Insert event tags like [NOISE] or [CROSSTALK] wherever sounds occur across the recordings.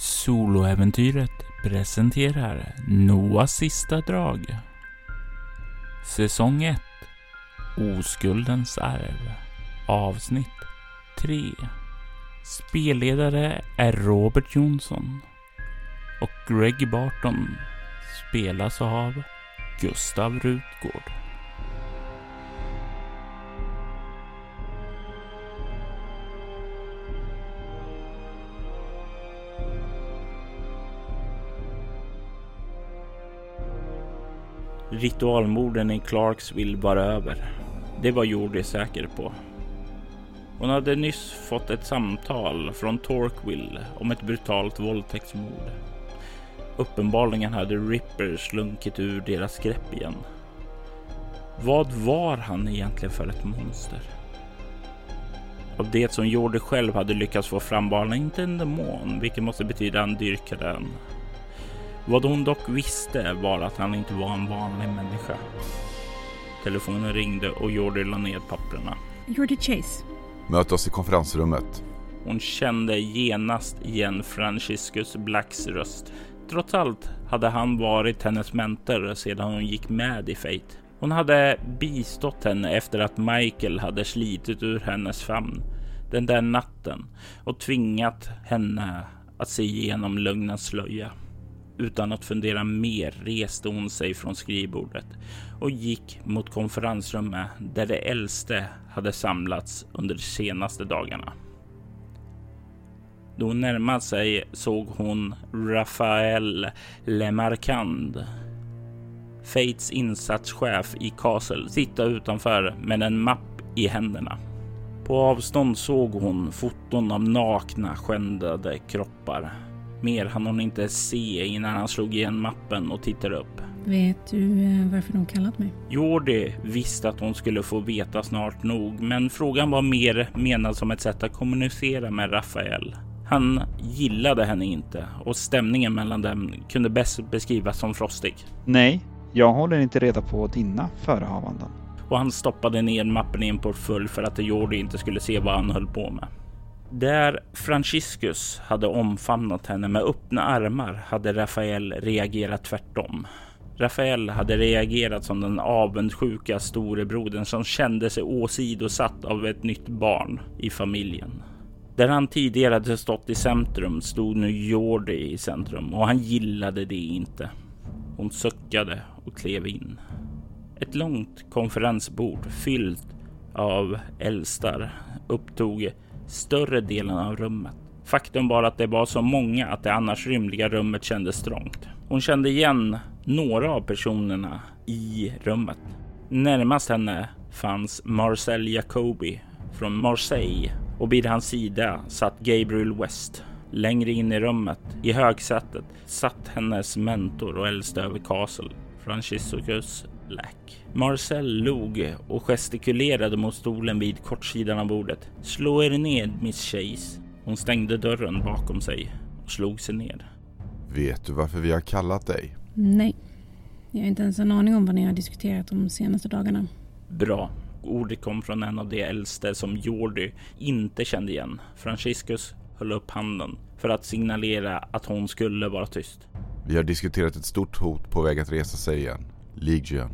Soloäventyret presenterar Noahs sista drag. Säsong 1 Oskuldens arv Avsnitt 3 Spelledare är Robert Jonsson och Greg Barton spelas av Gustav Rutgård. Ritualmorden i Clarksville var över. Det var Jordi säker på. Hon hade nyss fått ett samtal från Torquil om ett brutalt våldtäktsmord. Uppenbarligen hade Ripper slunkit ur deras grepp igen. Vad var han egentligen för ett monster? Av det som Jordi själv hade lyckats få fram var han inte en demon, vilket måste betyda att han dyrkade en vad hon dock visste var att han inte var en vanlig människa. Telefonen ringde och Jordi la ned papperna. Jordi Chase. Möt oss i konferensrummet. Hon kände genast igen Franciscus Blacks röst. Trots allt hade han varit hennes mentor sedan hon gick med i Fate. Hon hade bistått henne efter att Michael hade slitit ur hennes famn den där natten och tvingat henne att se igenom lögnens slöja. Utan att fundera mer reste hon sig från skrivbordet och gick mot konferensrummet där de äldste hade samlats under de senaste dagarna. Då hon närmade sig såg hon Rafael Lemarcand, Fates insatschef i Castle, sitta utanför med en mapp i händerna. På avstånd såg hon foton av nakna skändade kroppar Mer hann hon inte se innan han slog igen mappen och tittade upp. Vet du eh, varför de kallat mig? Jordi visste att hon skulle få veta snart nog, men frågan var mer menad som ett sätt att kommunicera med Rafael. Han gillade henne inte och stämningen mellan dem kunde bäst beskrivas som frostig. Nej, jag håller inte reda på dina förehavanden. Och han stoppade ner mappen i en portfölj för att Jordi inte skulle se vad han höll på med. Där Franciscus hade omfamnat henne med öppna armar hade Rafael reagerat tvärtom. Rafael hade reagerat som den avundsjuka storebrodern som kände sig åsidosatt av ett nytt barn i familjen. Där han tidigare hade stått i centrum stod nu Jordi i centrum och han gillade det inte. Hon suckade och klev in. Ett långt konferensbord fyllt av äldstar upptog större delen av rummet. Faktum var att det var så många att det annars rymliga rummet kändes trångt. Hon kände igen några av personerna i rummet. Närmast henne fanns Marcel Jacobi från Marseille och vid hans sida satt Gabriel West. Längre in i rummet, i högsätet, satt hennes mentor och äldste över Castle, Franciscus Black. Marcel log och gestikulerade mot stolen vid kortsidan av bordet. Slå er ned, Miss Chase. Hon stängde dörren bakom sig och slog sig ner. Vet du varför vi har kallat dig? Nej. Jag har inte ens en aning om vad ni har diskuterat de senaste dagarna. Bra. Ordet kom från en av de äldste som Jordi inte kände igen. Franciscus höll upp handen för att signalera att hon skulle vara tyst. Vi har diskuterat ett stort hot på väg att resa sig igen. Legion.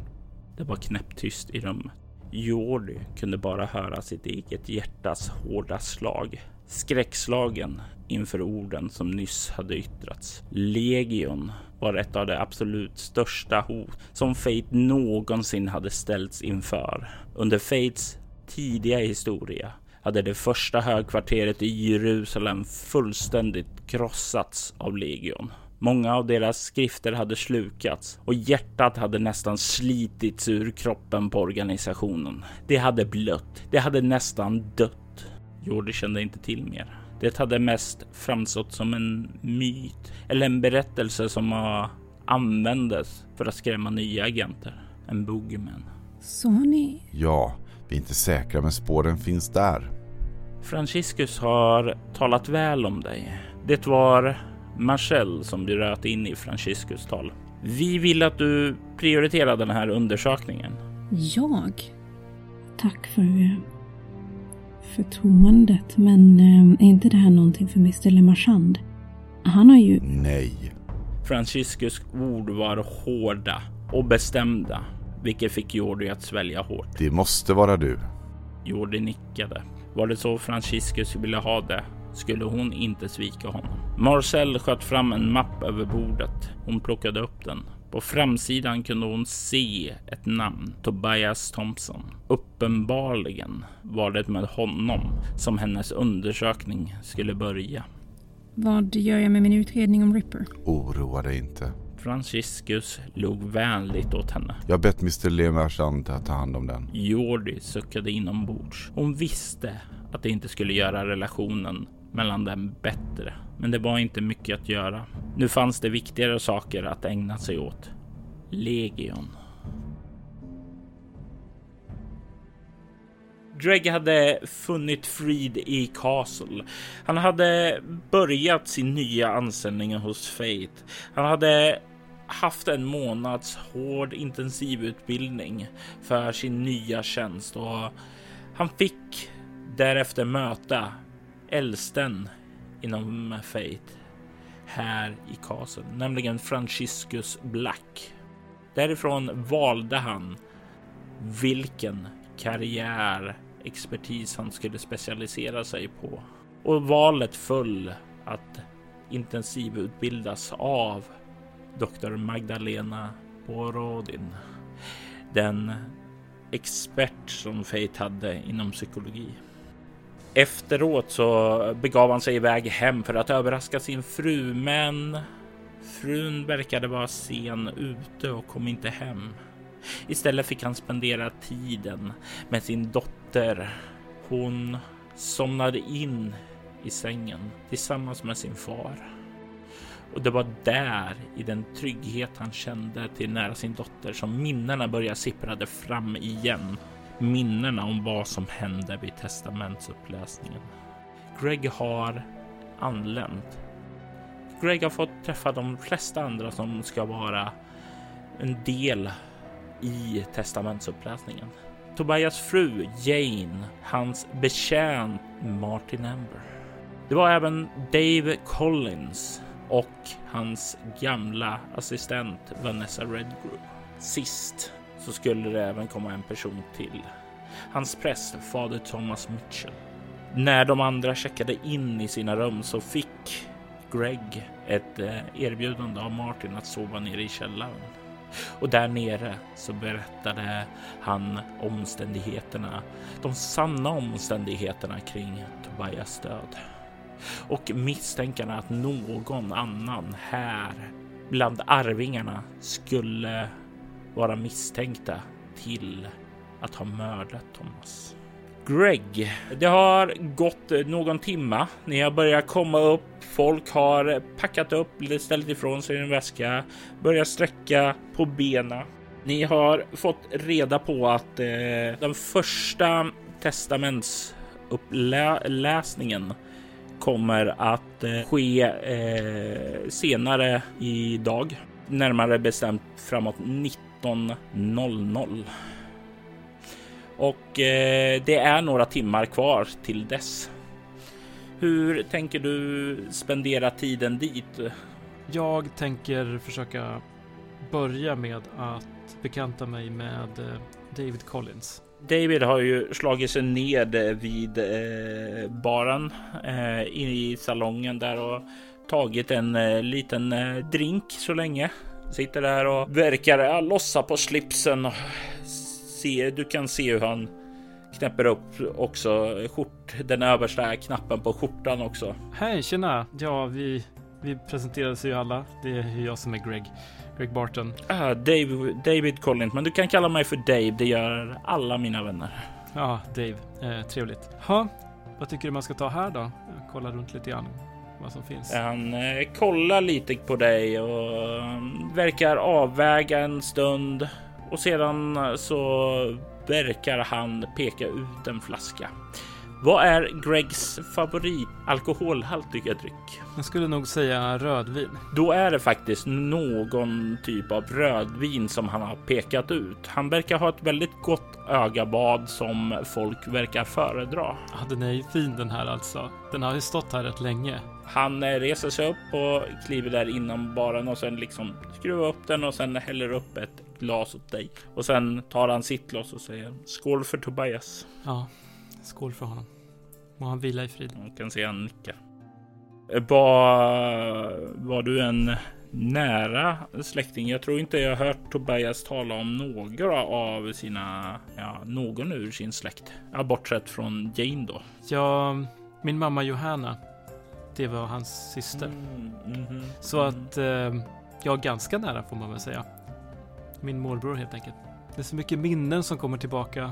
Det var knäpptyst i rummet. Jordi kunde bara höra sitt eget hjärtas hårda slag. Skräckslagen inför orden som nyss hade yttrats. Legion var ett av de absolut största hot som Fate någonsin hade ställts inför. Under Fates tidiga historia hade det första högkvarteret i Jerusalem fullständigt krossats av Legion. Många av deras skrifter hade slukats och hjärtat hade nästan slitits ur kroppen på organisationen. Det hade blött. Det hade nästan dött. Jordi kände inte till mer. Det hade mest framstått som en myt eller en berättelse som användes för att skrämma nya agenter. En boogeyman. Så ni? Ja, vi är inte säkra men spåren finns där. Franciscus har talat väl om dig. Det var Marcel som du röt in i Franciscus tal. Vi vill att du prioriterar den här undersökningen. Jag? Tack för förtroendet, men eh, är inte det här någonting för Mr. Lemarchand? han har ju... Nej. Franciscus ord var hårda och bestämda, vilket fick Jordi att svälja hårt. Det måste vara du. Jordi nickade. Var det så Franciscus ville ha det skulle hon inte svika honom. Marcel sköt fram en mapp över bordet. Hon plockade upp den. På framsidan kunde hon se ett namn, Tobias Thompson. Uppenbarligen var det med honom som hennes undersökning skulle börja. Vad gör jag med min utredning om Ripper? Oroa dig inte. Franciscus log vänligt åt henne. Jag har bett Mr. Lemarchand att ta hand om den. Jordi suckade inombords. Hon visste att det inte skulle göra relationen mellan dem bättre. Men det var inte mycket att göra. Nu fanns det viktigare saker att ägna sig åt. Legion. Greg hade funnit frid i Castle. Han hade börjat sin nya anställning hos Fate. Han hade haft en månads hård intensivutbildning för sin nya tjänst och han fick därefter möta äldsten inom Fate här i Kasen, nämligen Franciscus Black. Därifrån valde han vilken karriärexpertis han skulle specialisera sig på och valet föll att intensivutbildas av Dr. Magdalena Borodin. Den expert som Fate hade inom psykologi. Efteråt så begav han sig iväg hem för att överraska sin fru, men frun verkade vara sen ute och kom inte hem. Istället fick han spendera tiden med sin dotter. Hon somnade in i sängen tillsammans med sin far. Och det var där, i den trygghet han kände till nära sin dotter, som minnena började sipprade fram igen minnena om vad som hände vid testamentsuppläsningen. Greg har anlänt. Greg har fått träffa de flesta andra som ska vara en del i testamentsuppläsningen. Tobias fru Jane, hans betjänt Martin Amber. Det var även Dave Collins och hans gamla assistent Vanessa Redgrove. Sist så skulle det även komma en person till. Hans präst, fader Thomas Mitchell. När de andra checkade in i sina rum så fick Greg ett eh, erbjudande av Martin att sova nere i källaren. Och där nere så berättade han omständigheterna, de sanna omständigheterna kring Tobias död. Och misstänkarna att någon annan här bland arvingarna skulle vara misstänkta till att ha mördat Thomas. Greg, det har gått någon timma. Ni har börjat komma upp. Folk har packat upp, ställt ifrån sig en väska, börjat sträcka på benen. Ni har fått reda på att eh, den första testamentsuppläsningen kommer att eh, ske eh, senare idag. Närmare bestämt framåt 19 19.00. Och eh, det är några timmar kvar till dess. Hur tänker du spendera tiden dit? Jag tänker försöka börja med att bekanta mig med eh, David Collins. David har ju slagit sig ned vid eh, baren eh, i salongen där och tagit en eh, liten eh, drink så länge. Sitter där och verkar lossa på slipsen. Se, du kan se hur han knäpper upp också skjort, den översta knappen på skjortan också. Hej, tjena! Ja, vi, vi presenterades ju alla. Det är jag som är Greg. Greg Barton. Ah, Dave, David Collins, men du kan kalla mig för Dave. Det gör alla mina vänner. Ja, Dave. Eh, trevligt. Ha, vad tycker du man ska ta här då? Jag kollar runt lite grann vad som finns. Han eh, kollar lite på dig och um, verkar avväga en stund och sedan så verkar han peka ut en flaska. Vad är Gregs favorit alkoholhaltiga dryck? Jag skulle nog säga rödvin. Då är det faktiskt någon typ av rödvin som han har pekat ut. Han verkar ha ett väldigt gott ögabad som folk verkar föredra. Ja, den är ju fin den här alltså. Den har ju stått här rätt länge. Han eh, reser sig upp och kliver där inom baren och sen liksom skruvar upp den och sen häller upp ett glas åt dig. Och sen tar han sitt glas och säger skål för Tobias. Ja, skål för honom. Må han vila i frid. Man kan se han nicka. Var, var du en nära släkting? Jag tror inte jag hört Tobias tala om några av sina, ja, någon ur sin släkt. Ja, bortsett från Jane då. Ja, min mamma Johanna. Det var hans syster. Mm, mhm, Så mm. att eh, jag är ganska nära får man väl säga. Min morbror helt enkelt. Det är så mycket minnen som kommer tillbaka.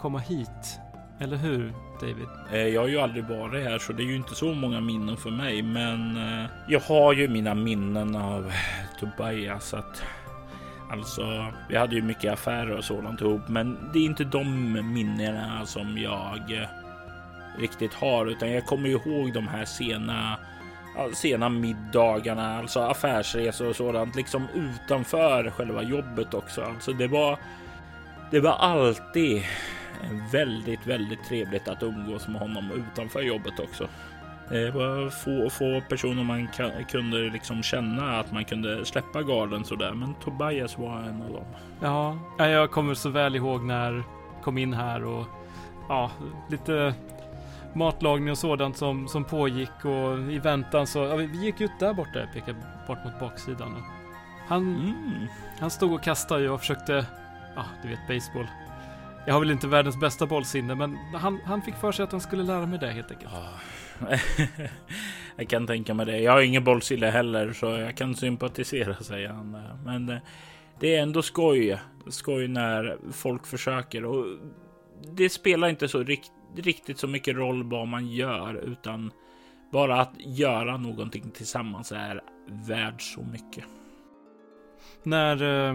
Komma hit. Eller hur David? Eh, Jag har ju aldrig varit här så det är ju inte så många minnen för mig. Men eh, jag har ju mina minnen av Tobias. Att, alltså, vi hade ju mycket affärer och sådant ihop. Men det är inte de minnena som jag eh, riktigt har. Utan jag kommer ihåg de här sena ja, sena middagarna, alltså affärsresor och sådant, liksom utanför själva jobbet också. Alltså det var. Det var alltid väldigt, väldigt trevligt att umgås med honom utanför jobbet också. Det var få, få personer man kunde liksom känna att man kunde släppa garden sådär, men Tobias var en av dem. Ja, jag kommer så väl ihåg när jag kom in här och ja, lite matlagning och sådant som, som pågick och i väntan så, ja, vi gick ut där borta, jag pekar bort mot baksidan. Han, Mm. han stod och kastade och försökte, ja, du vet baseball. Jag har väl inte världens bästa bollsinne, men han, han fick för sig att han skulle lära mig det helt enkelt. Ja. [LAUGHS] jag kan tänka mig det. Jag har ingen bollsille heller, så jag kan sympatisera, säger han. Men eh, det är ändå skoj. Skoj när folk försöker och det spelar inte så rikt, riktigt så mycket roll vad man gör, utan bara att göra någonting tillsammans är värd så mycket. När eh,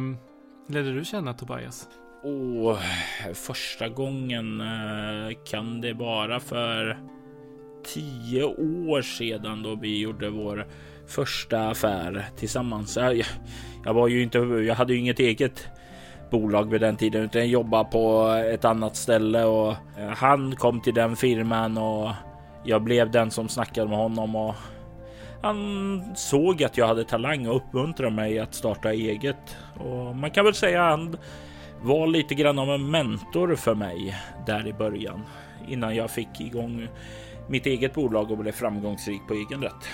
lärde du känna Tobias? Och första gången eh, kan det vara för tio år sedan då vi gjorde vår första affär tillsammans. Jag, jag var ju inte, jag hade ju inget eget bolag vid den tiden utan jobbade på ett annat ställe och eh, han kom till den firman och jag blev den som snackade med honom och han såg att jag hade talang och uppmuntrade mig att starta eget. Och man kan väl säga att han var lite grann av en mentor för mig där i början innan jag fick igång mitt eget bolag och blev framgångsrik på egen rätt.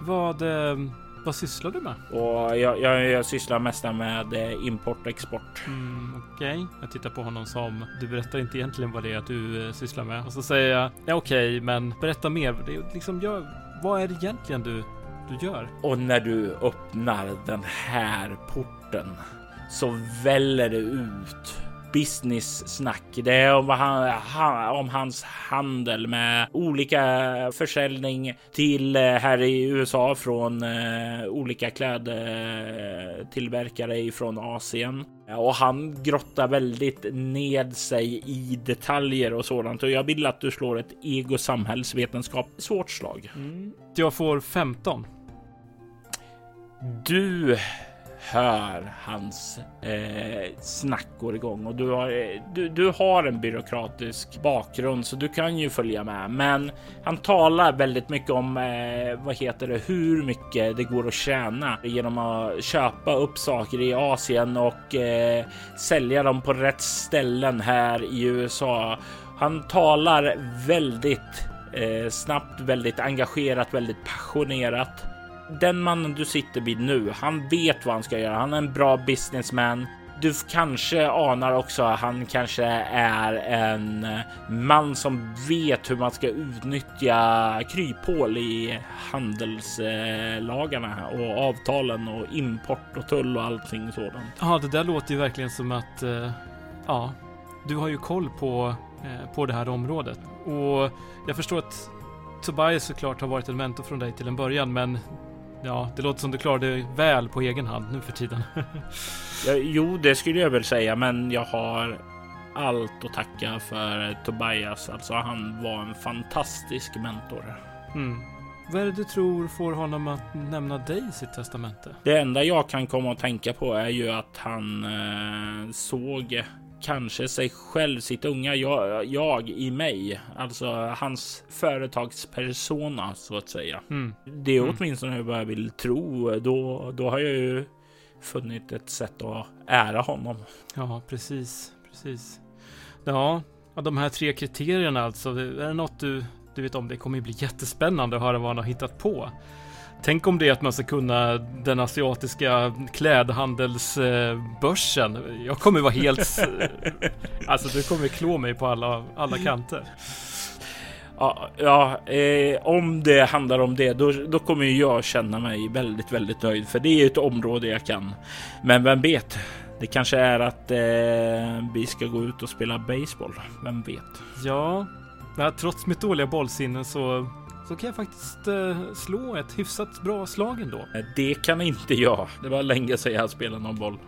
Vad, eh, vad sysslar du med? Och jag, jag, jag sysslar mest med eh, import och export. Mm, Okej, jag tittar på honom som du berättar inte egentligen vad det är att du eh, sysslar med. Och så säger jag ja, okej, men berätta mer. Det är liksom, jag, vad är det egentligen du, du gör? Och när du öppnar den här porten så väller det ut business snack. Det är om, han, han, om hans handel med olika försäljning till eh, här i USA från eh, olika klädtillverkare från Asien. Och han grottar väldigt ned sig i detaljer och sådant. Och jag vill att du slår ett ego samhällsvetenskap svårt slag. Jag får 15. Du hör hans eh, snack går igång och du har, eh, du, du har en byråkratisk bakgrund så du kan ju följa med. Men han talar väldigt mycket om eh, vad heter det, hur mycket det går att tjäna genom att köpa upp saker i Asien och eh, sälja dem på rätt ställen här i USA. Han talar väldigt eh, snabbt, väldigt engagerat, väldigt passionerat den mannen du sitter vid nu, han vet vad han ska göra. Han är en bra businessman. Du kanske anar också att han kanske är en man som vet hur man ska utnyttja kryphål i handelslagarna och avtalen och import och tull och allting sådant. Ja, det där låter ju verkligen som att eh, ja, du har ju koll på, eh, på det här området. Och jag förstår att Tobias såklart har varit en mentor från dig till en början, men ja, det låter som du klarar dig väl på egen hand nu för tiden. [LAUGHS] Ja, jo, det skulle jag väl säga, men jag har allt att tacka för Tobias. Alltså, han var en fantastisk mentor. Mm. Vad är det du tror får honom att nämna dig i sitt testamente? Det enda jag kan komma att tänka på är ju att han eh, såg kanske sig själv, sitt unga jag, jag i mig, alltså hans företagspersona så att säga. Mm. Det är Mm. åtminstone vad jag vill tro. Då, då har jag ju funnit ett sätt att ära honom. Ja, precis. Precis. Ja, de här tre kriterierna alltså. Är det något du, du vet om? Det kommer ju bli jättespännande att höra vad han har hittat på. Tänk om det är att man ska kunna den asiatiska klädhandelsbörsen. Jag kommer vara helt... [LAUGHS] alltså du kommer klå mig på alla, alla kanter. Ja, ja eh, om det handlar om det, då, då kommer jag känna mig väldigt, väldigt nöjd, för det är ju ett område jag kan. Men vem vet? Det kanske är att eh, vi ska gå ut och spela baseball. Vem vet? Ja, ja, trots mitt dåliga bollsinne så, så kan jag faktiskt eh, slå ett hyfsat bra slag ändå. Det kan inte jag. Det var länge sedan jag spelade någon boll.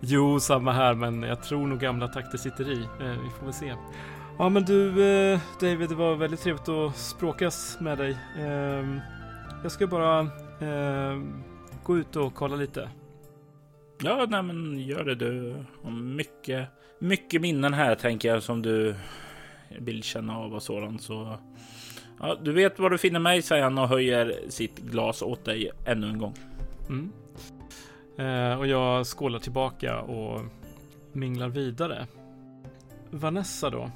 Jo, samma här, men jag tror nog gamla takter sitter i. Eh, vi får väl se. Ja, men du eh, David, det var väldigt trevligt att språkas med dig. Ehm, jag ska bara ehm, gå ut och kolla lite. Ja, nej, men gör det du. Mycket, mycket minnen här tänker jag som du vill känna av och sådant. Så ja, du vet var du finner mig, säger han och höjer sitt glas åt dig ännu en gång. Mm. Eh, och jag skålar tillbaka och minglar vidare. Vanessa då?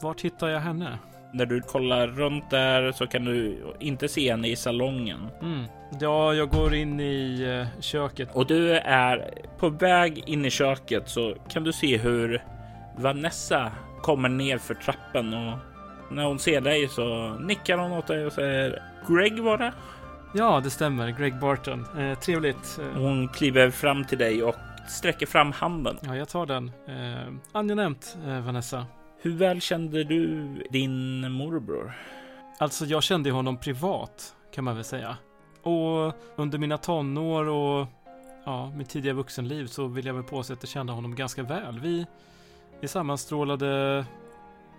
Vart hittar jag henne? När du kollar runt där så kan du inte se henne i salongen. Mm. Ja, jag går in i eh, köket. Och du är på väg in i köket så kan du se hur Vanessa kommer ner för trappen och när hon ser dig så nickar hon åt dig och säger Greg var det? Ja, det stämmer. Greg Barton. Eh, trevligt. Eh, Hon kliver fram till dig och sträcker fram handen. ja, jag tar den. Eh, angenämt, eh, Vanessa. Hur väl kände du din morbror? Alltså, jag kände honom privat, kan man väl säga. Och under mina tonår och ja, mitt tidiga vuxenliv så vill jag väl påstå att jag kände honom ganska väl. Vi, vi sammanstrålade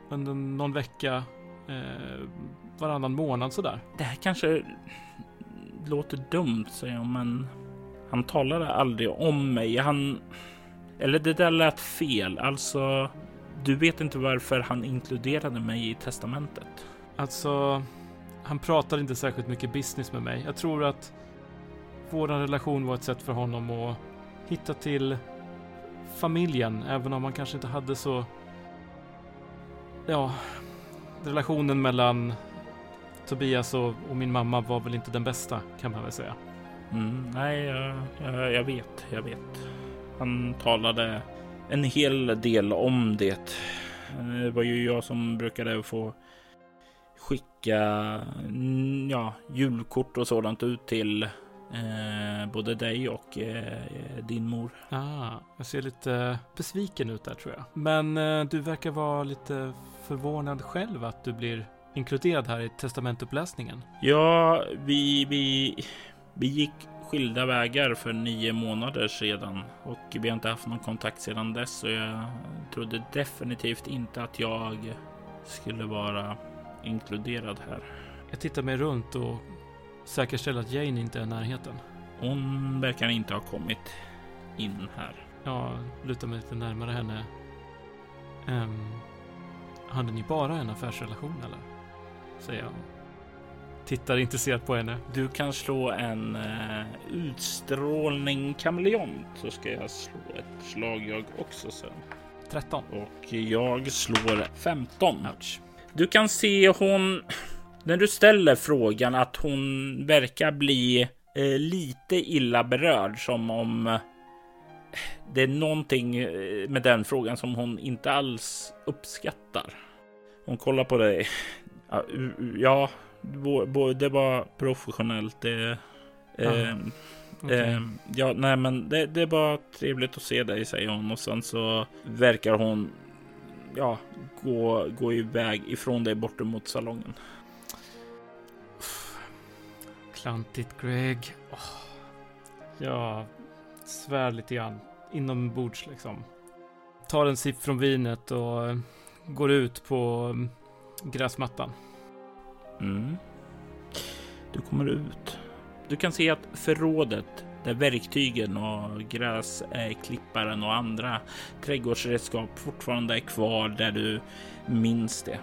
under någon vecka, eh, varannan månad sådär. Det här kanske låter dumt, säger hon, men han talade aldrig om mig. Han... Eller det där lät fel. Alltså, du vet inte varför han inkluderade mig i testamentet. Alltså, han pratade inte särskilt mycket business med mig. Jag tror att vår relation var ett sätt för honom att hitta till familjen, även om han kanske inte hade så... Ja, relationen mellan Tobias och, och min mamma var väl inte den bästa, kan man väl säga. Mm, nej, jag, jag, jag vet, jag vet. Han talade en hel del om det. Det var ju jag som brukade få skicka mm, ja, julkort och sådant ut till eh, både dig och eh, din mor. Ah, jag ser lite besviken ut där tror jag. Men eh, du verkar vara lite förvånad själv att du blir inkluderad här i testamentuppläsningen. Ja, vi, vi, vi gick skilda vägar för nio månader sedan och vi har inte haft någon kontakt sedan dess. Så jag trodde definitivt inte att jag skulle vara inkluderad här. Jag tittar mig runt och säkerställer att Jane inte är i närheten. Hon verkar inte ha kommit in här. Jag lutar mig lite närmare henne. Um, hade ni bara en affärsrelation eller? Säger jag. Tittar intresserat på henne. Du kan slå en uh, utstrålning kameleont så ska jag slå ett slag jag också sen. 13. Och jag slår 15. Ouch. Du kan se hon, när du ställer frågan, att hon verkar bli eh, lite illa berörd. Som om det är någonting eh, med den frågan som hon inte alls uppskattar. Hon kollar på dig. Ja, ja det var professionellt. Det, eh, Okej. Eh, ja, nej, men det, det var trevligt att se dig, säger hon och sen så verkar hon ja, gå, gå iväg ifrån dig bort mot salongen. Klantigt Greg. Åh. Jag svär lite grann inombords liksom. Tar en sipp från vinet och går ut på mm, gräsmattan. Mm. Du kommer ut. Du kan se att förrådet där verktygen och gräsklipparen och andra trädgårdsredskap fortfarande är kvar där du minns det.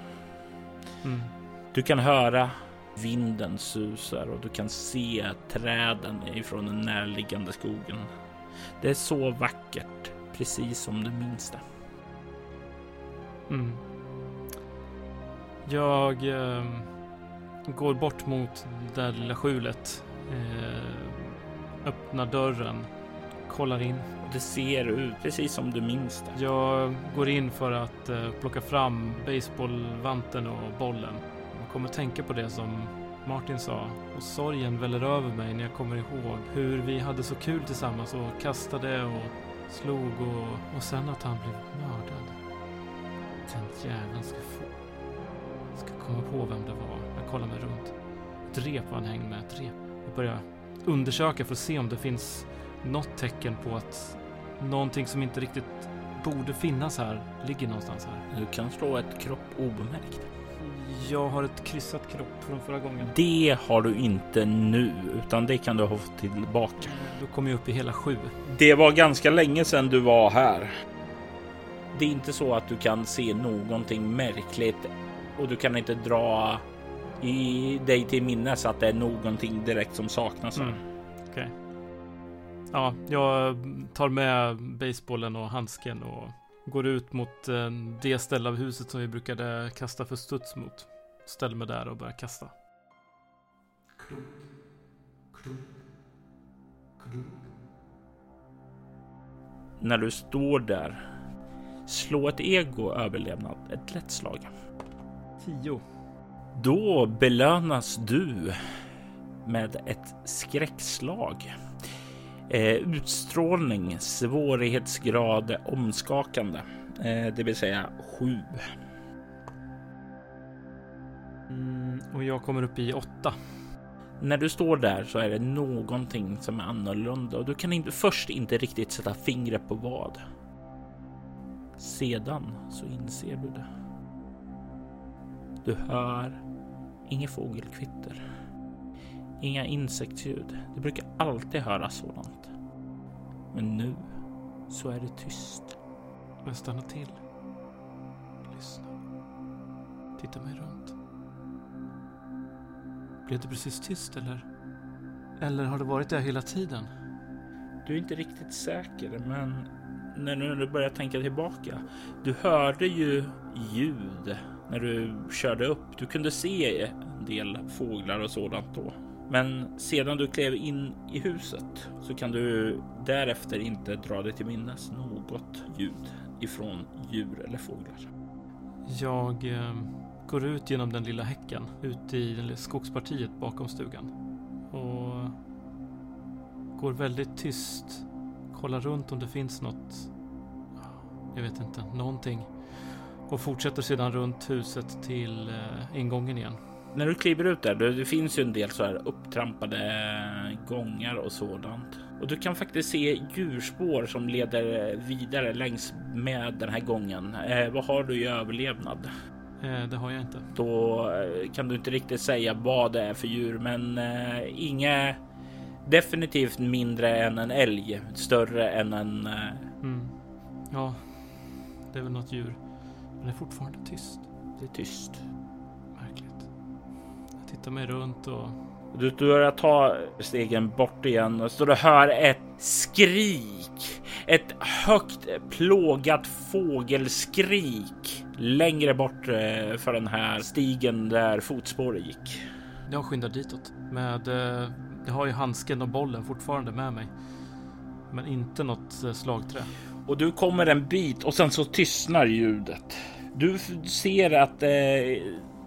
Mm. Du kan höra vinden susar och du kan se träden ifrån den närliggande skogen. Det är så vackert, precis som du minns det. Mm. Jag eh, går bort mot det där lilla skjulet. Eh, öppnar dörren. Kollar in. Det ser ut precis som du minns det. Jag går in för att eh, plocka fram baseballvanten och bollen. Jag kommer tänka på det som Martin sa och sorgen väller över mig när jag kommer ihåg hur vi hade så kul tillsammans och kastade och slog och, och sen att han blev mördad. Den jäveln ska få... Ska komma på vem det var. Jag kollar mig runt. Ett rep var han hängde med. Ett rep. Jag börjar undersöka för att se om det finns något tecken på att någonting som inte riktigt borde finnas här ligger någonstans här. Du kan slå ett kropp obemärkt. Jag har ett kryssat kropp från förra gången. Det har du inte nu, utan det kan du ha fått tillbaka. Då kommer jag upp i hela sju. Det var ganska länge sedan du var här. Det är inte så att du kan se någonting märkligt och du kan inte dra i dig till minnes att det är någonting direkt som saknas. Mm. Okej. Ja, jag tar med basebollen och handsken och går ut mot eh, det ställe av huset som vi brukade kasta för studs mot. Ställer mig där och börjar kasta. När du står där, slå ett ego överlevnad, ett lätt slag. Tio. Då belönas du med ett skräckslag. Eh, utstrålning, svårighetsgrad omskakande, eh, det vill säga sju. Mm, och jag kommer upp i åtta. När du står där så är det någonting som är annorlunda och du kan inte, först inte riktigt sätta fingret på vad. Sedan så inser du det. Du hör inget fågelkvitter. Inga insektsljud. Det brukar alltid höras sådant. Men nu så är det tyst. Jag stannar till. Lyssna. Titta mig runt. Blev det precis tyst eller? Eller har det varit det hela tiden? Du är inte riktigt säker, men när du börjar tänka tillbaka. Du hörde ju ljud när du körde upp. Du kunde se en del fåglar och sådant då. Men sedan du klev in i huset så kan du därefter inte dra dig till minnes något ljud ifrån djur eller fåglar. Jag eh, går ut genom den lilla häcken ut i skogspartiet bakom stugan. Och går väldigt tyst. Kollar runt om det finns något. Jag vet inte, någonting. Och fortsätter sedan runt huset till eh, ingången igen. När du kliver ut där, det finns ju en del så här upptrampade gångar och sådant. Och du kan faktiskt se djurspår som leder vidare längs med den här gången. Eh, vad har du i överlevnad? Eh, det har jag inte. Då eh, kan du inte riktigt säga vad det är för djur, men eh, inga definitivt mindre än en älg, större än en. Eh, Mm. Ja, det är väl något djur. Men det är fortfarande tyst. det är tyst. Tittar mig runt och Du du börjar ta stegen bort igen och så du hör ett skrik. Ett högt plågat fågelskrik längre bort eh, för den här stigen där fotspåret gick. jag skyndar ditåt. Med, eh, jag har ju handsken och bollen fortfarande med mig. Men inte något eh, slagträ. Och du kommer en bit och sen så tystnar ljudet. Du ser att eh,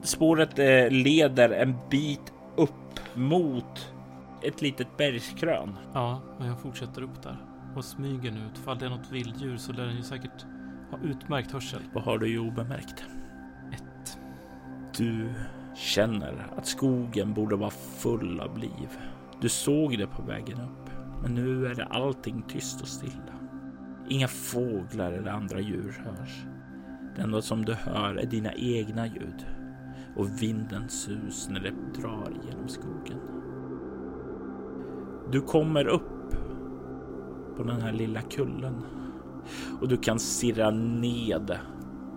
spåret eh, leder en bit upp mot ett litet bergskrön. Ja, och jag fortsätter upp där. Och smyger nu ut. Fall det är något vilddjur så lär den ju säkert ha utmärkt hörsel. Vad har du ju obemärkt? Ett. Du känner att skogen borde vara full av liv. Du såg det på vägen upp, men nu är det allting tyst och stilla. Inga fåglar eller andra djur hörs. Det enda som du hör är dina egna ljud och vindens sus när det drar genom skogen. Du kommer upp på den här lilla kullen och du kan stirra ned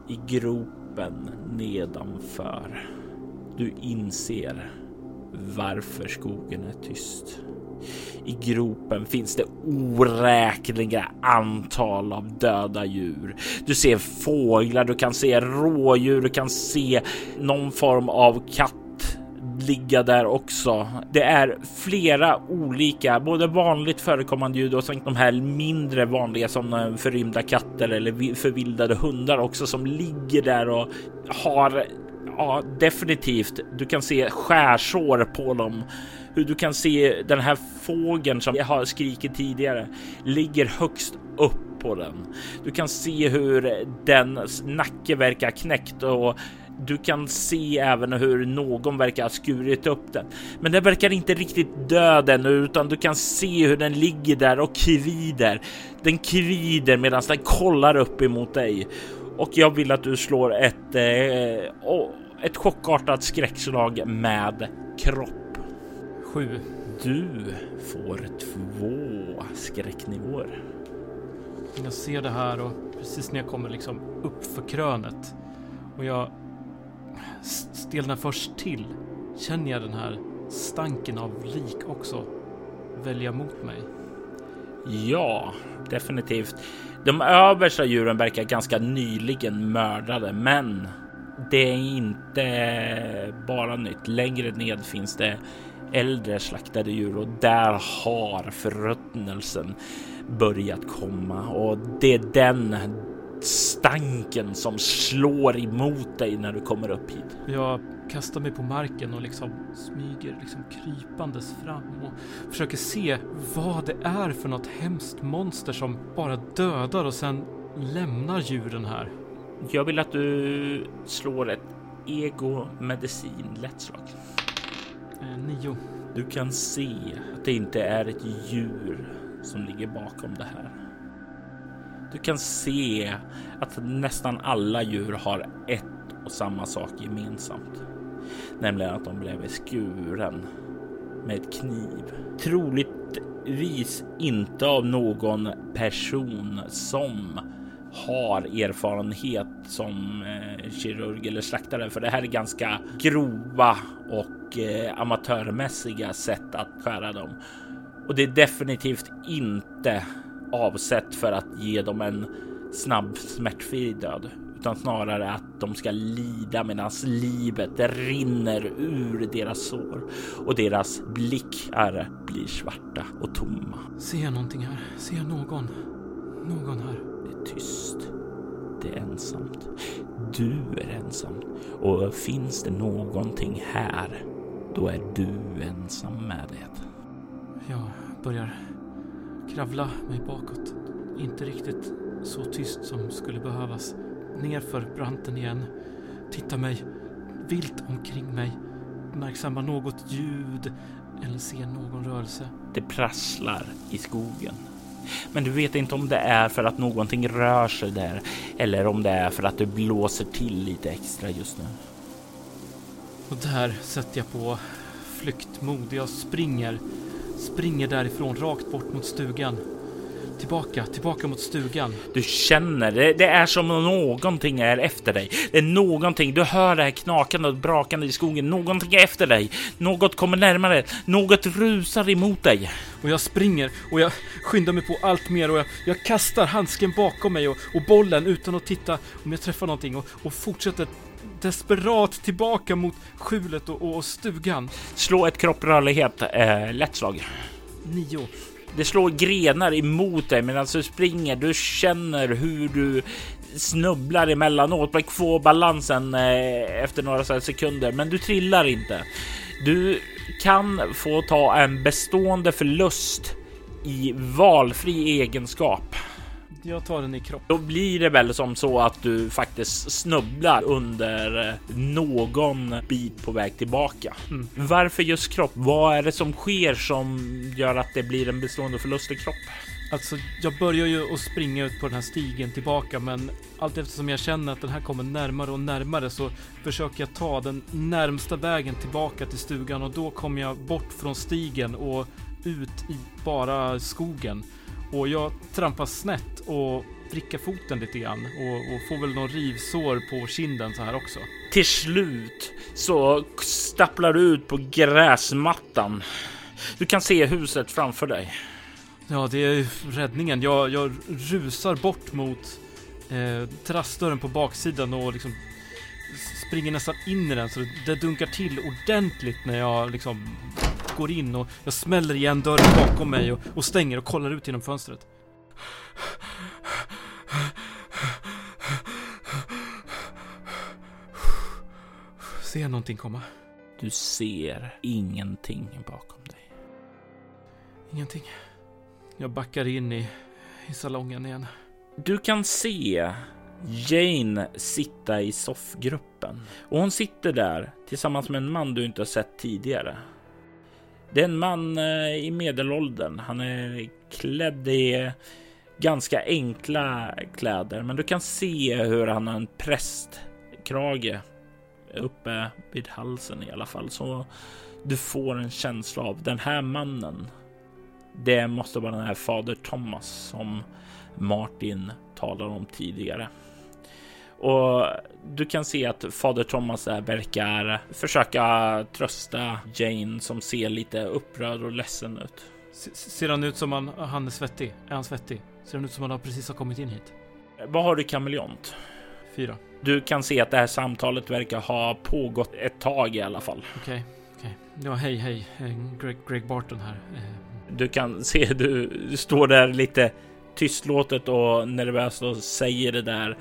i gropen nedanför. Du inser varför skogen är tyst. I gropen finns det oräkneliga antal av döda djur. Du ser fåglar, du kan se rådjur, du kan se någon form av katt ligga där också. Det är flera olika, både vanligt förekommande ljud och sen de här mindre vanliga som eh, förrymda katter eller förvildade hundar också som ligger där och har ja, definitivt. Du kan se skärsår på dem. Hur du kan se den här fågeln som jag har skrikit tidigare ligger högst upp på den. Du kan se hur den nacke verkar knäckt och du kan se även hur någon verkar ha skurit upp den. Men den verkar inte riktigt död ännu utan du kan se hur den ligger där och kvider. Den kvider medan den kollar upp emot dig. Och jag vill att du slår ett, eh, ett chockartat skräckslag med kropp. Sju. Du får två skräcknivåer. Jag ser det här och precis när jag kommer liksom upp för krönet och jag stelnar först till känner jag den här stanken av lik också välja mot mig. Ja, definitivt. De översta djuren verkar ganska nyligen mördade, men det är inte bara nytt. Längre ned finns det äldre slaktade djur och där har förruttnelsen börjat komma och det är den stanken som slår emot dig när du kommer upp hit. Jag kastar mig på marken och liksom smyger liksom krypandes fram och försöker se vad det är för något hemskt monster som bara dödar och sen lämnar djuren här. Jag vill att du slår ett ego medicin lättslag. Eh, nio. Du kan se att det inte är ett djur som ligger bakom det här. Du kan se att nästan alla djur har ett och samma sak gemensamt, nämligen att de blev skuren med ett kniv. Troligtvis inte av någon person som har erfarenhet som eh, kirurg eller slaktare, för det här är ganska grova och eh, amatörmässiga sätt att skära dem. Och det är definitivt inte avsett för att ge dem en snabb smärtfri död, utan snarare att de ska lida medan livet rinner ur deras sår och deras blickar blir svarta och tomma. Ser jag någonting här? Ser jag någon? Någon här? Tyst. Det är ensamt. Du är ensam och finns det någonting här, då är du ensam med det. Jag börjar kravla mig bakåt. Inte riktigt så tyst som skulle behövas. Nerför branten igen. Titta mig vilt omkring mig. Uppmärksamma något ljud eller se någon rörelse. Det prasslar i skogen. Men du vet inte om det är för att någonting rör sig där eller om det är för att det blåser till lite extra just nu. Och där sätter jag på flyktmod. Jag springer Springer därifrån rakt bort mot stugan. Tillbaka, tillbaka mot stugan. Du känner det. Det är som om någonting är efter dig. Det är någonting. Du hör det här knakande och brakande i skogen. Någonting är efter dig. Något kommer närmare. Något rusar emot dig. Och jag springer och jag skyndar mig på allt mer och jag, jag kastar handsken bakom mig och, och, bollen utan att titta om jag träffar någonting och, och fortsätter desperat tillbaka mot skjulet och, och stugan. Slå ett kropprörlighet, eh, lätt slag. Nio. Det slår grenar emot dig medan du springer. Du känner hur du snubblar emellanåt, men får balansen eh, efter några sekunder, men du trillar inte. Du kan få ta en bestående förlust i valfri egenskap. Jag tar den i kropp. Då blir det väl som så att du faktiskt snubblar under någon bit på väg tillbaka. Mm. Varför just kropp? Vad är det som sker som gör att det blir en bestående förlust i kropp? Alltså, jag börjar ju att springa ut på den här stigen tillbaka, men allt eftersom jag känner att den här kommer närmare och närmare så försöker jag ta den närmsta vägen tillbaka till stugan och då kommer jag bort från stigen och ut i bara skogen. Och jag trampar snett och vrickar foten lite grann och, och får väl någon rivsår på kinden så här också. Till slut så stapplar du ut på gräsmattan. Du kan se huset framför dig. Ja, det är räddningen. Jag, jag rusar bort mot eh, terrassdörren på baksidan och liksom springer nästan in i den så det, det dunkar till ordentligt när jag liksom går in och jag smäller igen dörren bakom mig och, och stänger och kollar ut genom fönstret. Ser jag någonting komma? Du ser ingenting bakom dig. Ingenting. Jag backar in i, i salongen igen. Du kan se Jane sitta i soffgruppen och hon sitter där tillsammans med en man du inte har sett tidigare. Det är en man eh, i medelåldern. Han är klädd i ganska enkla kläder, men du kan se hur han har en prästkrage uppe vid halsen i alla fall. Så du får en känsla av den här mannen. Det måste vara den här fader Thomas som Martin talar om tidigare. Och du kan se att fader Thomas verkar försöka trösta Jane som ser lite upprörd och ledsen ut. Ser han ut som han, han är svettig? Är han svettig? Ser han ut som han precis har kommit in hit? Vad har du kameleont? Fyra. Du kan se att det här samtalet verkar ha pågått ett tag i alla fall. Okej, okay, okej. Okay. Ja, hej, hej. Greg, Greg Barton här. Eh, du kan se, du, du står där lite tystlåtet och nervöst och säger det där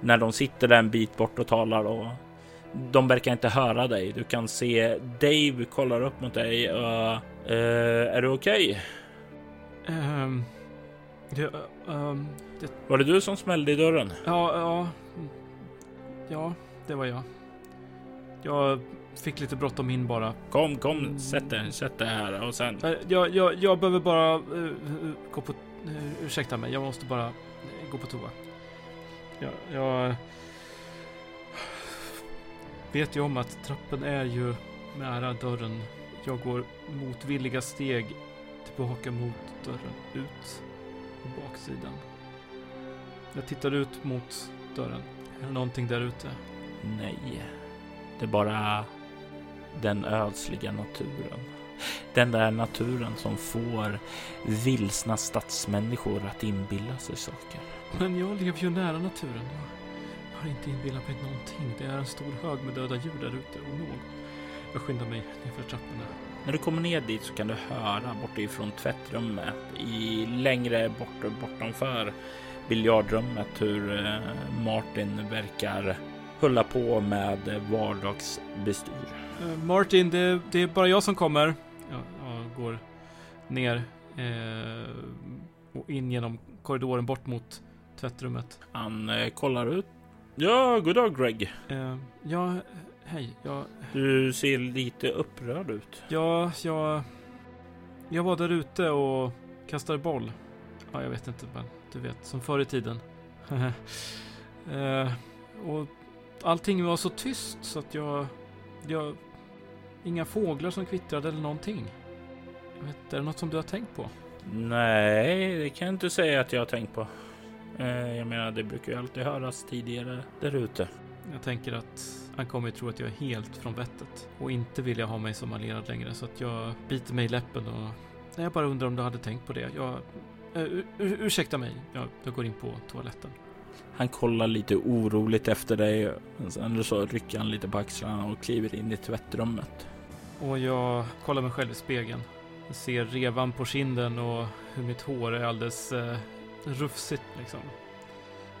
när de sitter där en bit bort och talar och de verkar inte höra dig. Du kan se Dave kollar upp mot dig. Uh, uh, är du okej? Okay? Um, um, det... Var det du som smällde i dörren? Ja, ja. Ja, det var jag. Jag fick lite bråttom in bara. Kom, kom, sätt dig, sätt dig här och sen. Jag, jag, jag behöver bara uh, gå på. Uh, ursäkta mig, jag måste bara gå på toa. Jag, jag vet ju om att trappen är ju nära dörren. Jag går motvilliga steg tillbaka mot dörren, ut på baksidan. Jag tittar ut mot dörren. Är det någonting där ute? Nej, det är bara den ödsliga naturen. Den där naturen som får vilsna stadsmänniskor att inbilla sig saker. Men jag lever ju nära naturen. Jag har inte inbillat mig någonting. Det är en stor hög med döda djur där ute och någon. Jag skyndar mig nerför trapporna. När du kommer ner dit så kan du höra bortifrån tvättrummet i längre bort bortanför biljardrummet hur eh, Martin verkar hålla på med vardagsbestyr. Uh, Martin, det, det, är bara jag som kommer. Jag, jag går ner eh, och in genom korridoren bort mot tvättrummet. Han eh, kollar ut. Ja, god dag Greg. Eh, ja, hej. Jag... Du ser lite upprörd ut. Ja, jag... Jag var där ute och kastade boll. Ja, jag vet inte, men du vet, som förr i tiden. [LAUGHS] eh, och allting var så tyst så att jag... Jag... Inga fåglar som kvittrade eller någonting. Jag vet, är det något som du har tänkt på? Nej, det kan jag inte säga att jag har tänkt på. Eh, jag menar, det brukar ju alltid höras tidigare där ute. Jag tänker att han kommer tro att jag är helt från vettet och inte vilja ha mig som allierad längre så att jag biter mig i läppen och jag bara undrar om du hade tänkt på det. Jag, uh, ur, ursäkta mig, jag, jag går in på toaletten. Han kollar lite oroligt efter dig. Sen så rycker han lite på axlarna och kliver in i tvättrummet. Och jag kollar mig själv i spegeln. Jag ser revan på kinden och hur mitt hår är alldeles eh, rufsigt liksom.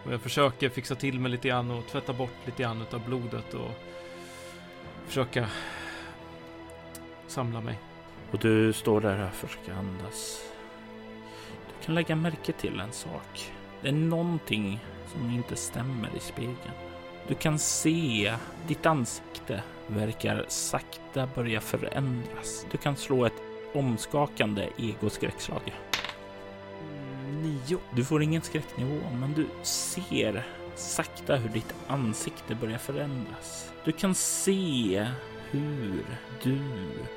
Och jag försöker fixa till mig lite grann och tvätta bort lite grann av blodet och försöka samla mig. Och du står där och försöker andas. Du kan lägga märke till en sak. Det är någonting som inte stämmer i spegeln. Du kan se ditt ansikte verkar sakta börja förändras. Du kan slå ett omskakande egoskräckslag nio. Du får ingen skräcknivå, men du ser sakta hur ditt ansikte börjar förändras. Du kan se hur du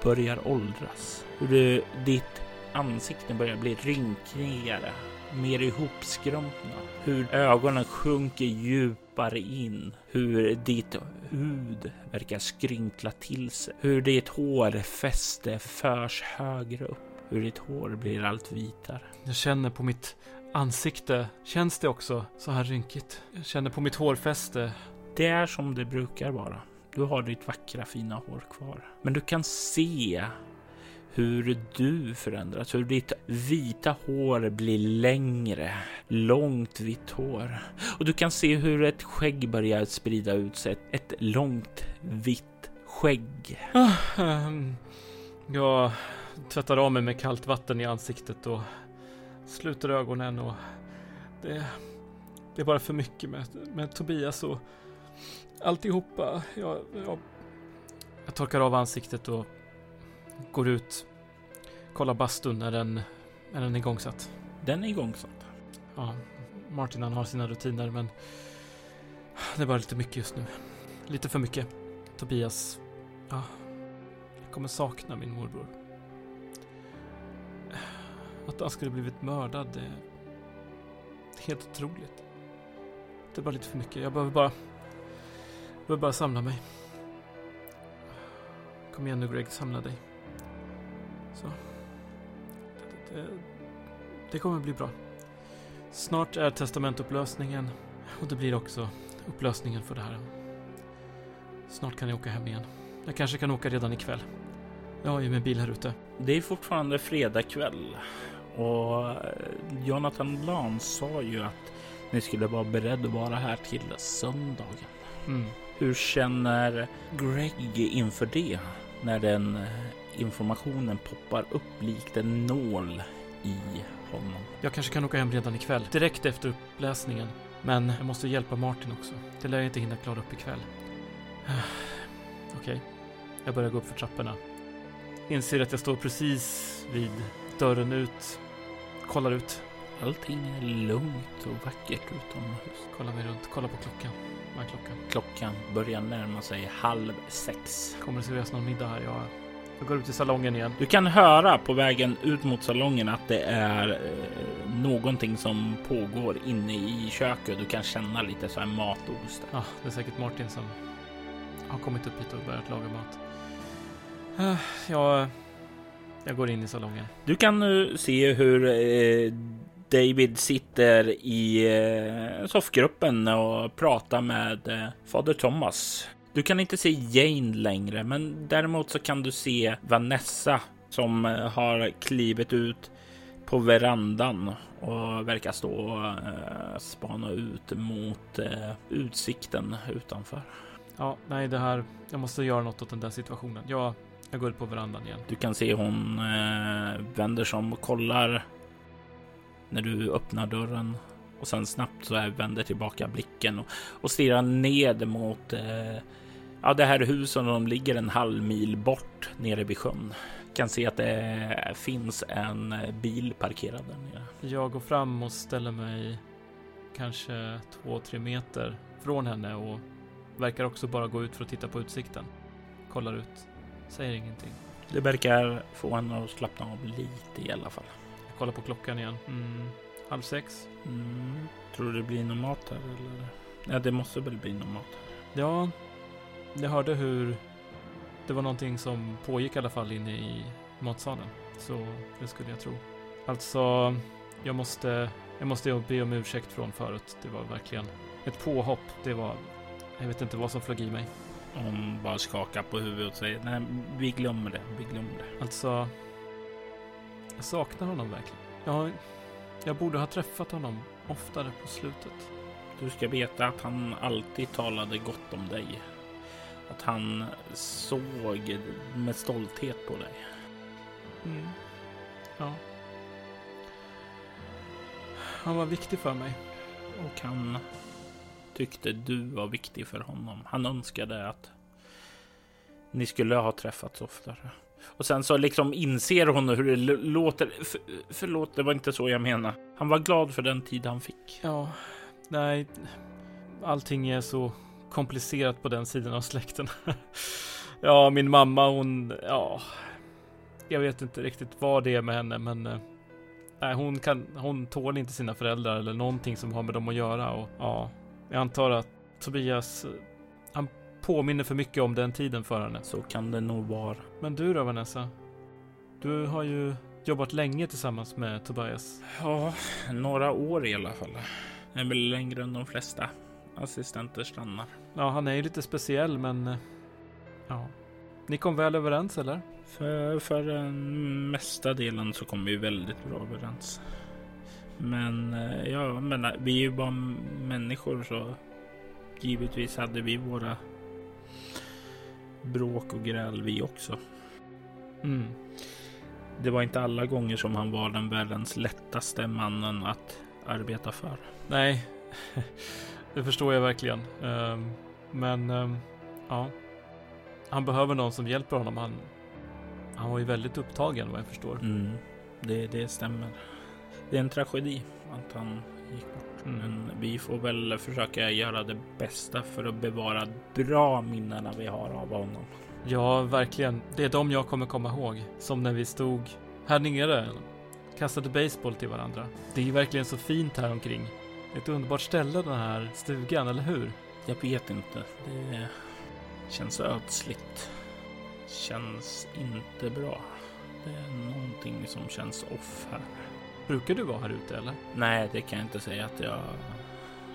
börjar åldras. Hur du, ditt ansikte börjar bli rynkigare, mer ihopskrumpna. Hur ögonen sjunker djupare in. Hur ditt hud verkar skrynkla till sig. Hur ditt hårfäste förs högre upp. Hur ditt hår blir allt vitare. Jag känner på mitt ansikte, känns det också så här rynkigt? Jag känner på mitt hårfäste. Det är som det brukar vara. Du har ditt vackra fina hår kvar. Men du kan se hur du förändras, hur ditt vita hår blir längre, långt vitt hår. Och du kan se hur ett skägg börjar sprida ut sig, ett långt vitt skägg. Ah, ehm, jag tvättar av mig med kallt vatten i ansiktet och sluter ögonen och det, det är bara för mycket med, med Tobias och alltihopa. Jag, jag, jag torkar av ansiktet och går ut. Kollar bastun när den, när den är igångsatt. Den är igångsatt. Ja, Martin han har sina rutiner men det är bara lite mycket just nu. Lite för mycket. Tobias, ja, jag kommer sakna min morbror. Att han skulle blivit mördad, det är helt otroligt. Det är bara lite för mycket. Jag behöver bara, jag behöver bara samla mig. Kom igen nu Greg, samla dig. Så. Det, det, det kommer bli bra. Snart är testamentupplösningen och det blir också upplösningen för det här. Snart kan jag åka hem igen. Jag kanske kan åka redan ikväll. Jag har ju min bil här ute. Det är fortfarande fredag kväll och eh, Jonathan Lans sa ju att ni skulle vara beredda att vara här till söndagen. Mm. Hur känner Greg inför det när den eh, informationen poppar upp likt en nål i honom? Jag kanske kan åka hem redan ikväll, direkt efter uppläsningen. Men jag måste hjälpa Martin också. Det lär jag inte hinna klara upp ikväll. [SIGHS] Okej, jag börjar gå upp för trapporna. Inser att jag står precis vid dörren ut. Kollar ut. Allting är lugnt och vackert utomhus. Kollar mig runt. Kollar på klockan. Vad är klockan? Klockan börjar närma sig halv sex. Kommer det serveras någon middag här? Jag, jag går ut i salongen igen. Du kan höra på vägen ut mot salongen att det är eh, någonting som pågår inne i köket. Du kan känna lite så här matost. Ja, det är säkert Martin som har kommit upp hit och börjat laga mat. Uh, jag, jag går in i salongen. Du kan nu se hur eh, David sitter i eh, soffgruppen och pratar med eh, fader Thomas. Du kan inte se Jane längre, men däremot så kan du se Vanessa som eh, har klivit ut på verandan och verkar stå och eh, spana ut mot eh, utsikten utanför. Ja, nej, det här. Jag måste göra något åt den där situationen. Jag, jag går ut på verandan igen. Du kan se hon eh, vänder sig om och kollar när du öppnar dörren och sen snabbt så vänder tillbaka blicken och, och stirrar ned mot eh, ja, det här huset som ligger en halv mil bort nere vid sjön. Kan se att det finns en bil parkerad där nere. Jag går fram och ställer mig kanske två, tre meter från henne och verkar också bara gå ut för att titta på utsikten. Kollar ut, säger ingenting. Det verkar få henne att slappna av lite i alla fall. Jag kollar på klockan igen. Mm, halv sex. Mm. Tror du det blir någon mat här eller? Ja, det måste väl bli någon mat här. Ja, jag hörde hur det var någonting som pågick i alla fall inne i matsalen. Så det skulle jag tro. Alltså, jag måste, jag måste be om ursäkt från förut. Det var verkligen ett påhopp. Det var, jag vet inte vad som flög i mig. Hon bara skakar på huvudet och säger nej, vi glömmer det. Vi glömmer det. Alltså, jag saknar honom verkligen. Jag, jag borde ha träffat honom oftare på slutet. Du ska veta att han alltid talade gott om dig. Att han såg med stolthet på dig. Mm. Ja. Han var viktig för mig. Och han tyckte du var viktig för honom. Han önskade att ni skulle ha träffats oftare. Och sen så liksom inser hon hur det låter. För, förlåt, det var inte så jag menade. Han var glad för den tid han fick. Ja, nej. Allting är så komplicerat på den sidan av släkten. [LAUGHS] ja, min mamma hon, ja. jag vet inte riktigt vad det är med henne, men eh, nej, hon, kan, hon tål inte sina föräldrar eller någonting som har med dem att göra. Och ja, jag antar att Tobias, han påminner för mycket om den tiden för henne. Så kan det nog vara. Men du då Vanessa? Du har ju jobbat länge tillsammans med Tobias. Ja, några år i alla fall. Det är väl längre än de flesta assistenter stannar. Ja, han är ju lite speciell, men eh, ja. Ni kom väl överens eller? För, för den mesta delen så kom vi väldigt bra överens. Men eh, ja, men vi är ju bara människor så givetvis hade vi våra bråk och gräl vi också. Mm. Det var inte alla gånger som han var den världens lättaste mannen att arbeta för. Nej, [LAUGHS] det förstår jag verkligen. Um, men um, ja, han behöver någon som hjälper honom. Han, han var ju väldigt upptagen vad jag förstår. Mm, det, det stämmer. Det är en tragedi att han gick bort. Men vi får väl försöka göra det bästa för att bevara bra minnena vi har av honom. Ja, verkligen. Det är de jag kommer komma ihåg. Som när vi stod här nere. Kastade baseball till varandra. Det är verkligen så fint här omkring. Ett underbart ställe den här stugan, eller hur? Jag vet inte. Det känns ödsligt. Känns inte bra. Det är någonting som känns off här. Brukar du vara här ute eller? Nej, det kan jag inte säga att jag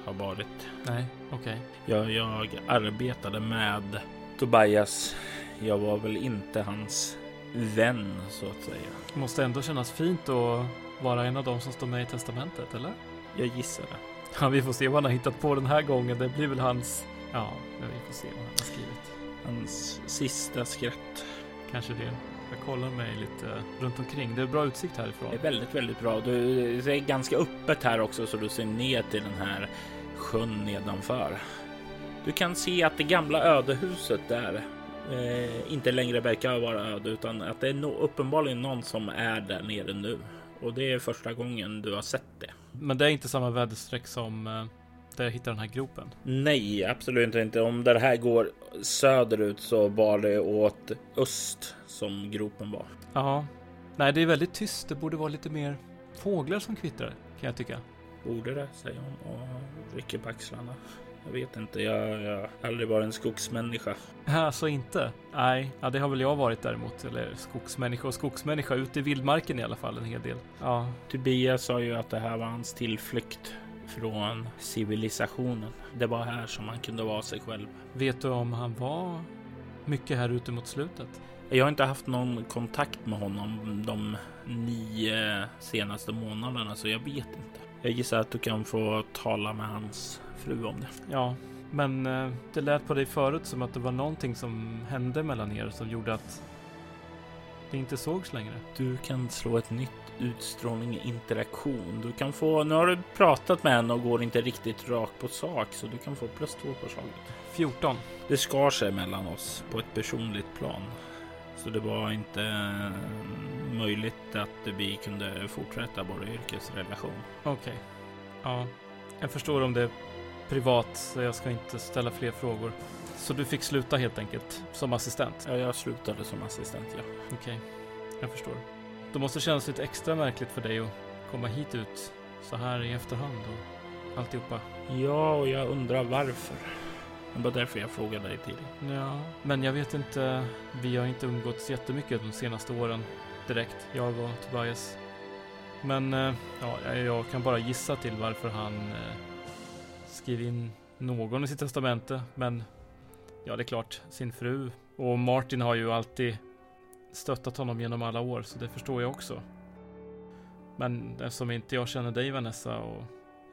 har varit. Nej, okej. Jag, jag arbetade med Tobias. Jag var väl inte hans vän så att säga. Det måste ändå kännas fint att vara en av dem som står med i testamentet, eller? Jag gissar det. Ja, vi får se vad han har hittat på den här gången. Det blir väl hans... Ja, vi får se vad han har skrivit. Hans sista skratt. Kanske det. Jag kollar mig lite runt omkring. Det är bra utsikt härifrån. Det är väldigt, väldigt bra. Du det är ganska öppet här också så du ser ner till den här sjön nedanför. Du kan se att det gamla ödehuset där eh, inte längre verkar vara öde utan att det är no uppenbarligen någon som är där nere nu. Och det är första gången du har sett det. Men det är inte samma väderstreck som eh, där jag hittade den här gropen. Nej, absolut inte. Om det här går söderut så var det åt öst som gropen var. Ja. Nej, det är väldigt tyst. Det borde vara lite mer fåglar som kvittrar, kan jag tycka. Borde det, säger hon och rycker på axlarna. Jag vet inte, jag, jag har aldrig varit en skogsmänniska. [LAUGHS] Alltså inte? Nej, ja, det har väl jag varit däremot. Eller skogsmänniska och skogsmänniska. Ute i vildmarken i alla fall en hel del. Ja, Tobias sa ju att det här var hans tillflykt från civilisationen. Det var här som han kunde vara sig själv. vet du om han var mycket här ute mot slutet? Jag har inte haft någon kontakt med honom de nio senaste månaderna, så jag vet inte. Jag gissar att du kan få tala med hans fru om det. Ja, men eh, det lät på dig förut som att det var någonting som hände mellan er som gjorde att det inte sågs längre. Du kan slå ett nytt utstrålning interaktion. Du kan få, nu har du pratat med henne och går inte riktigt rakt på sak, så du kan få plus två på slaget. 14. Det skar sig mellan oss på ett personligt plan. Så det var inte eh, möjligt att vi kunde fortsätta vår yrkesrelation. Okej. Ja, jag förstår om det är privat så jag ska inte ställa fler frågor. Så du fick sluta helt enkelt som assistent? Ja, jag slutade som assistent, ja. Okej, jag förstår. Det måste kännas lite extra märkligt för dig att komma hit ut så här i efterhand och alltihopa. Ja, och jag undrar varför. Det var därför jag frågade dig tidigare. Ja, men jag vet inte. Vi har inte umgåtts jättemycket de senaste åren direkt, jag och Tobias. Men eh, ja, jag kan bara gissa till varför han eh, skriver in någon i sitt testamente. Men ja, det är klart, sin fru. Och Martin har ju alltid stöttat honom genom alla år, så det förstår jag också. Men eftersom inte jag känner dig Vanessa och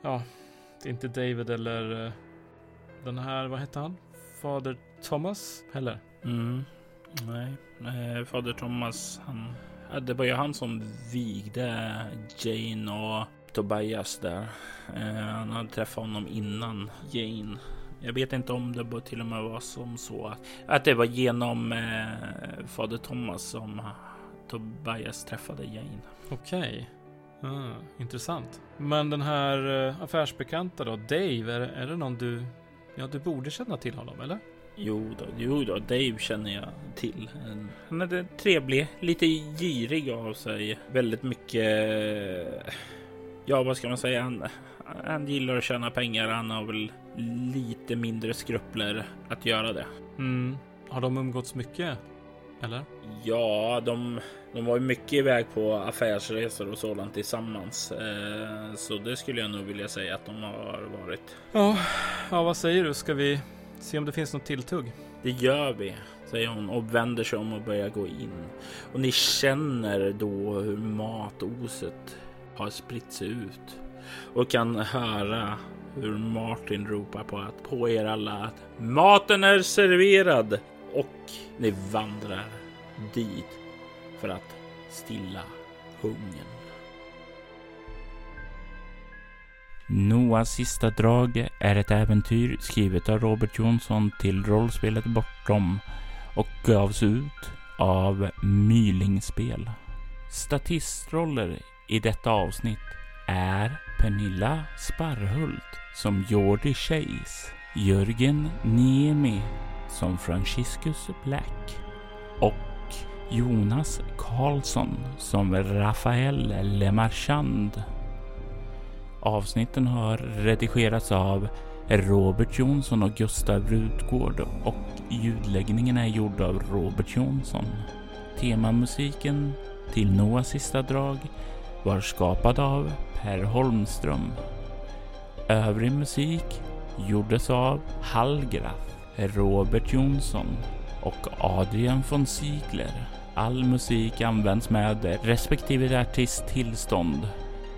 ja, inte David eller eh, den här, vad hette han? Fader Thomas heller? Mm. Nej, eh, fader Thomas, han, ja, det var ju han som vigde Jane och Tobias där. Eh, han hade träffat honom innan Jane. Jag vet inte om det till och med var som så att, att det var genom eh, fader Thomas som Tobias träffade Jane. Okej. Ah, intressant. Men den här eh, affärsbekanta då, Dave, är, är det någon du... Ja, du borde känna till honom, eller? Jo då, jo då, Dave känner jag till. Han är trevlig, lite girig av sig. Väldigt mycket... Ja, vad ska man säga? Han, han gillar att tjäna pengar. Han har väl lite mindre skrupler att göra det. Mm. Har de umgåtts mycket? Eller? Ja, de, de var ju mycket iväg på affärsresor och sådant tillsammans. Eh, så det skulle jag nog vilja säga att de har varit. Ja, ja vad säger du? Ska vi se om det finns något tilltugg? Det gör vi, säger hon och vänder sig om och börjar gå in. Och ni känner då hur matoset har spritt sig ut och kan höra hur Martin ropar på, att, på er alla att maten är serverad och ni vandrar dit för att stilla hungern. Noahs sista drag är ett äventyr skrivet av Robert Jonsson till rollspelet Bortom och gavs ut av Mylingspel. Statistroller i detta avsnitt är Pernilla Sparhult som Jordi Chase, Jörgen Niemi som Franciscus Black och Jonas Karlsson som Rafael Lemarchand. Avsnitten har redigerats av Robert Jonsson och Gustav Rutgård och ljudläggningen är gjord av Robert Jonsson. Temamusiken till Noahs sista drag var skapad av Per Holmström. Övrig musik gjordes av Hallgraf, Robert Jonsson och Adrian von Ziegler. All musik används med respektive artists tillstånd.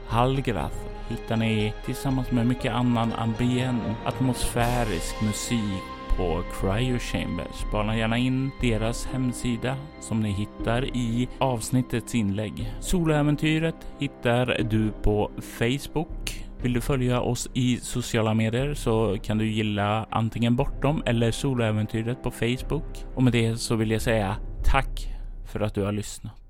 Hallgraf hittar ni tillsammans med mycket annan ambient atmosfärisk musik på Cryo Chambers. Spana gärna in deras hemsida som ni hittar i avsnittets inlägg. Soloäventyret hittar du på Facebook. Vill du följa oss i sociala medier så kan du gilla antingen Bortom eller Soloäventyret på Facebook. Och med det så vill jag säga tack för att du har lyssnat.